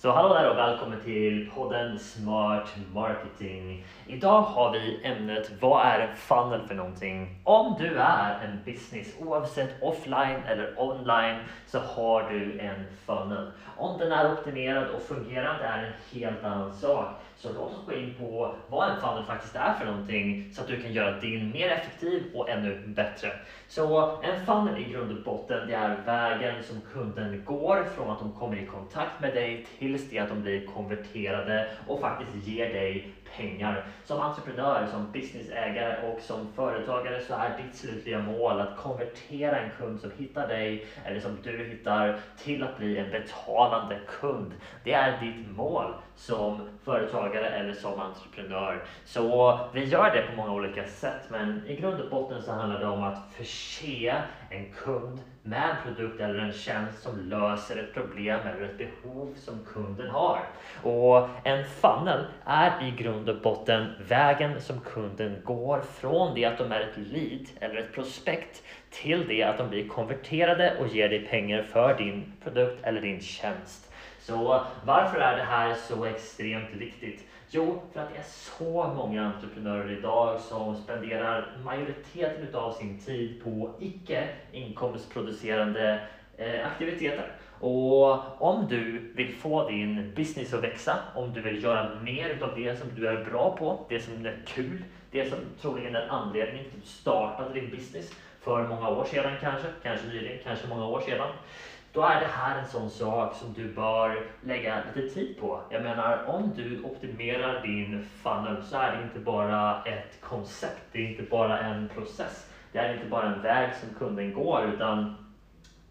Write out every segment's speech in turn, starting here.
Så hallå där och välkommen till podden Smart Marketing. Idag har vi ämnet Vad är en funnel för någonting? Om du är en business, oavsett offline eller online, så har du en funnel. Om den är optimerad och fungerande är en helt annan sak. Så låt oss gå in på vad en funnel faktiskt är för någonting så att du kan göra din mer effektiv och ännu bättre. Så en funnel i grund och botten, det är vägen som kunden går från att de kommer i kontakt med dig tills det att de blir konverterade och faktiskt ger dig pengar. Som entreprenör, som businessägare och som företagare så är ditt slutliga mål att konvertera en kund som hittar dig eller som du hittar till att bli en betalande kund. Det är ditt mål som företagare eller som entreprenör. Så vi gör det på många olika sätt men i grund och botten så handlar det om att förse en kund med en produkt eller en tjänst som löser ett problem eller ett behov som kunden har. Och en funnel är i grund och botten vägen som kunden går från det att de är ett lead eller ett prospekt till det att de blir konverterade och ger dig pengar för din produkt eller din tjänst. Så varför är det här så extremt viktigt? Jo, för att det är så många entreprenörer idag som spenderar majoriteten av sin tid på icke inkomstproducerande eh, aktiviteter. Och om du vill få din business att växa, om du vill göra mer av det som du är bra på, det som är kul, det som troligen är anledningen till att du startade din business för många år sedan kanske, kanske nyligen, kanske många år sedan. Då är det här en sån sak som du bör lägga lite tid på. Jag menar, om du optimerar din funnel så är det inte bara ett koncept, det är inte bara en process. Det är inte bara en väg som kunden går utan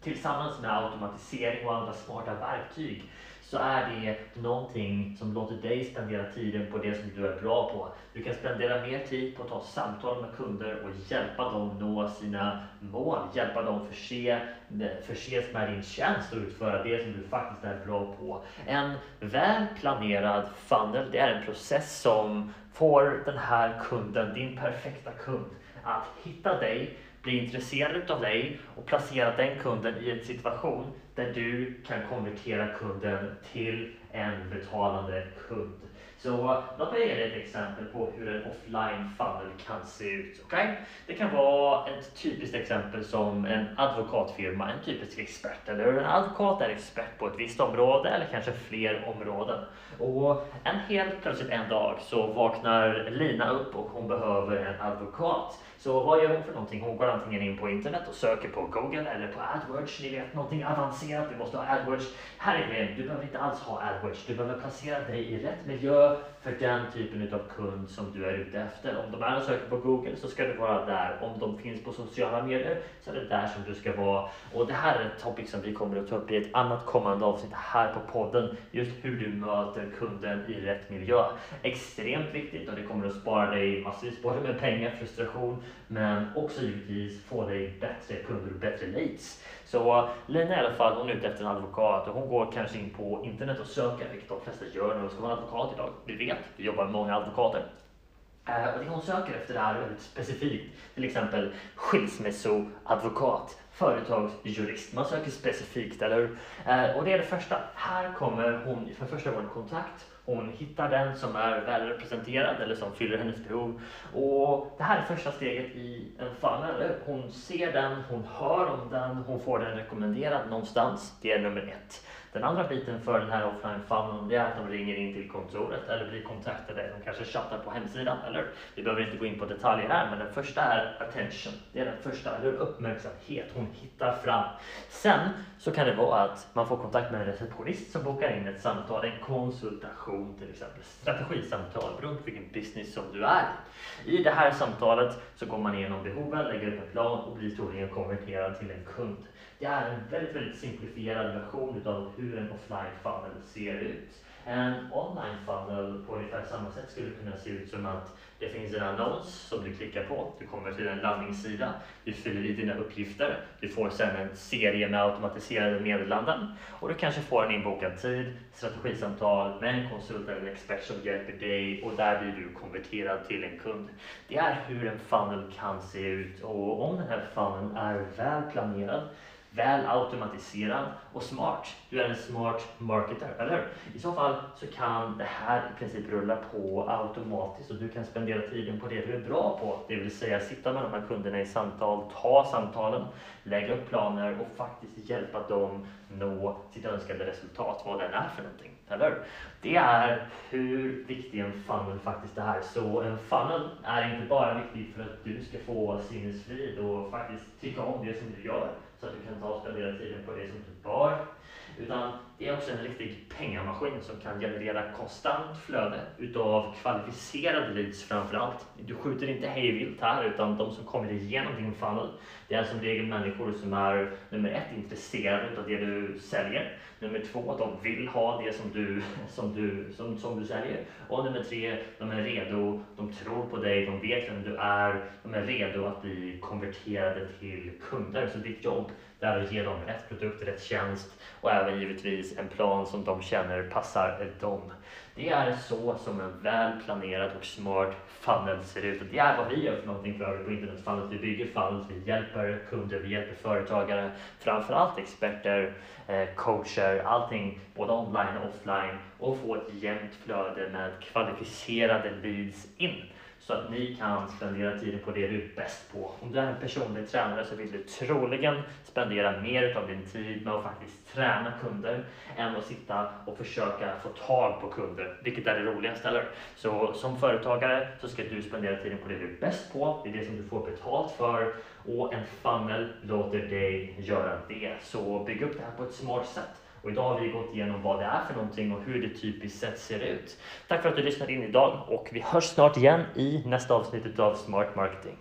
tillsammans med automatisering och andra smarta verktyg så är det någonting som låter dig spendera tiden på det som du är bra på. Du kan spendera mer tid på att ta samtal med kunder och hjälpa dem nå sina mål, hjälpa dem förse, förses med din tjänst och utföra det som du faktiskt är bra på. En väl planerad funnel, det är en process som får den här kunden, din perfekta kund, att hitta dig bli intresserad av dig och placera den kunden i en situation där du kan konvertera kunden till en betalande kund. Så låt mig ge dig ett exempel på hur en offline funnel kan se ut. Okay? Det kan vara ett typiskt exempel som en advokatfirma, en typisk expert. Eller en advokat är expert på ett visst område eller kanske fler områden. Och en helt plötsligt en dag så vaknar Lina upp och hon behöver en advokat. Så vad gör hon för någonting? Hon går antingen in på internet och söker på Google eller på AdWords. Ni vet någonting avancerat. Vi måste ha AdWords. Här är grejen. Du behöver inte alls ha AdWords. Du behöver placera dig i rätt miljö för den typen av kund som du är ute efter. Om de är och söker på Google så ska du vara där. Om de finns på sociala medier så är det där som du ska vara. Och det här är ett topic som vi kommer att ta upp i ett annat kommande avsnitt här på podden. Just hur du möter kunden i rätt miljö. Extremt viktigt och det kommer att spara dig massvis både med pengar, frustration men också givetvis få dig bättre kunder och bättre leads. Så Lina i alla fall, hon är ute efter en advokat och hon går kanske in på internet och söker, vilket de flesta gör när de ska vara advokat idag. Vi vet, vi jobbar med många advokater. Eh, och det hon söker efter är väldigt specifikt. Till exempel skilsmässoadvokat, företagsjurist. Man söker specifikt, eller hur? Eh, och det är det första. Här kommer hon för första gången i kontakt hon hittar den som är väl representerad eller som fyller hennes behov. Och det här är första steget i en funnel. Hon ser den, hon hör om den, hon får den rekommenderad någonstans. Det är nummer ett. Den andra biten för den här offline funneln är att de ringer in till kontoret eller blir kontaktade. De kanske chattar på hemsidan. Eller, vi behöver inte gå in på detaljer här, men den första är attention. Det är den första, eller uppmärksamhet. Hon hittar fram. Sen så kan det vara att man får kontakt med en receptionist som bokar in ett samtal, en konsultation till exempel, strategisamtal beroende på vilken business som du är i. det här samtalet så går man igenom behoven, lägger upp en plan och blir troligen konverterad till en kund. Det är en väldigt, väldigt simplifierad version av hur en offline funnel ser ut. En online funnel på ungefär samma sätt skulle kunna se ut som att det finns en annons som du klickar på. Du kommer till en landningssida. Du fyller i dina uppgifter. Du får sedan en serie med automatiserade meddelanden och du kanske får en inbokad tid, strategisamtal med en konsult eller expert som hjälper dig och där blir du konverterad till en kund. Det är hur en funnel kan se ut och om den här funneln är väl planerad väl automatiserad och smart. Du är en smart marketer, eller hur? I så fall så kan det här i princip rulla på automatiskt och du kan spendera spendera tiden på det du är bra på. Det vill säga sitta med de här kunderna i samtal, ta samtalen, lägga upp planer och faktiskt hjälpa dem nå sitt önskade resultat, vad den är för någonting. Eller Det är hur viktig en funnel faktiskt är. Så en funnel är inte bara viktig för att du ska få sinnesfrid och faktiskt tycka om det som du gör så att du kan ta och spendera tiden på det som du bör. Utan det är också en riktig pengamaskin som kan generera konstant flöde utav kvalificerade leads framför framförallt. Du skjuter inte hejvilt här utan de som kommer igenom din funnel det är som regel människor som är nummer ett intresserade av det du säljer. Nummer två, de vill ha det som du, som du, som, som du säljer. Och nummer tre, de är redo, de tror på dig, de vet vem du är, de är redo att bli konverterade till kunder. Så ditt jobb är att ge dem rätt produkt, rätt tjänst och även givetvis en plan som de känner passar dem. Det är så som en väl planerad och smart funnel ser ut och det är vad vi gör för någonting för övrigt på internet. Vi bygger funnels, vi hjälper kunder, vi hjälper företagare, framförallt experter, eh, coacher, allting både online och offline och få ett jämnt flöde med kvalificerade leads in så att ni kan spendera tiden på det du är bäst på. Om du är en personlig tränare så vill du troligen spendera mer av din tid med att faktiskt träna kunder än att sitta och försöka få tag på kunder, vilket är det roligaste. Eller? Så som företagare så ska du spendera tiden på det du är bäst på, det är det som du får betalt för och en funnel låter dig göra det. Så bygg upp det här på ett smart sätt. Och idag har vi gått igenom vad det är för någonting och hur det typiskt sett ser ut. Tack för att du lyssnade in idag och vi hörs snart igen i nästa avsnitt av Smart Marketing.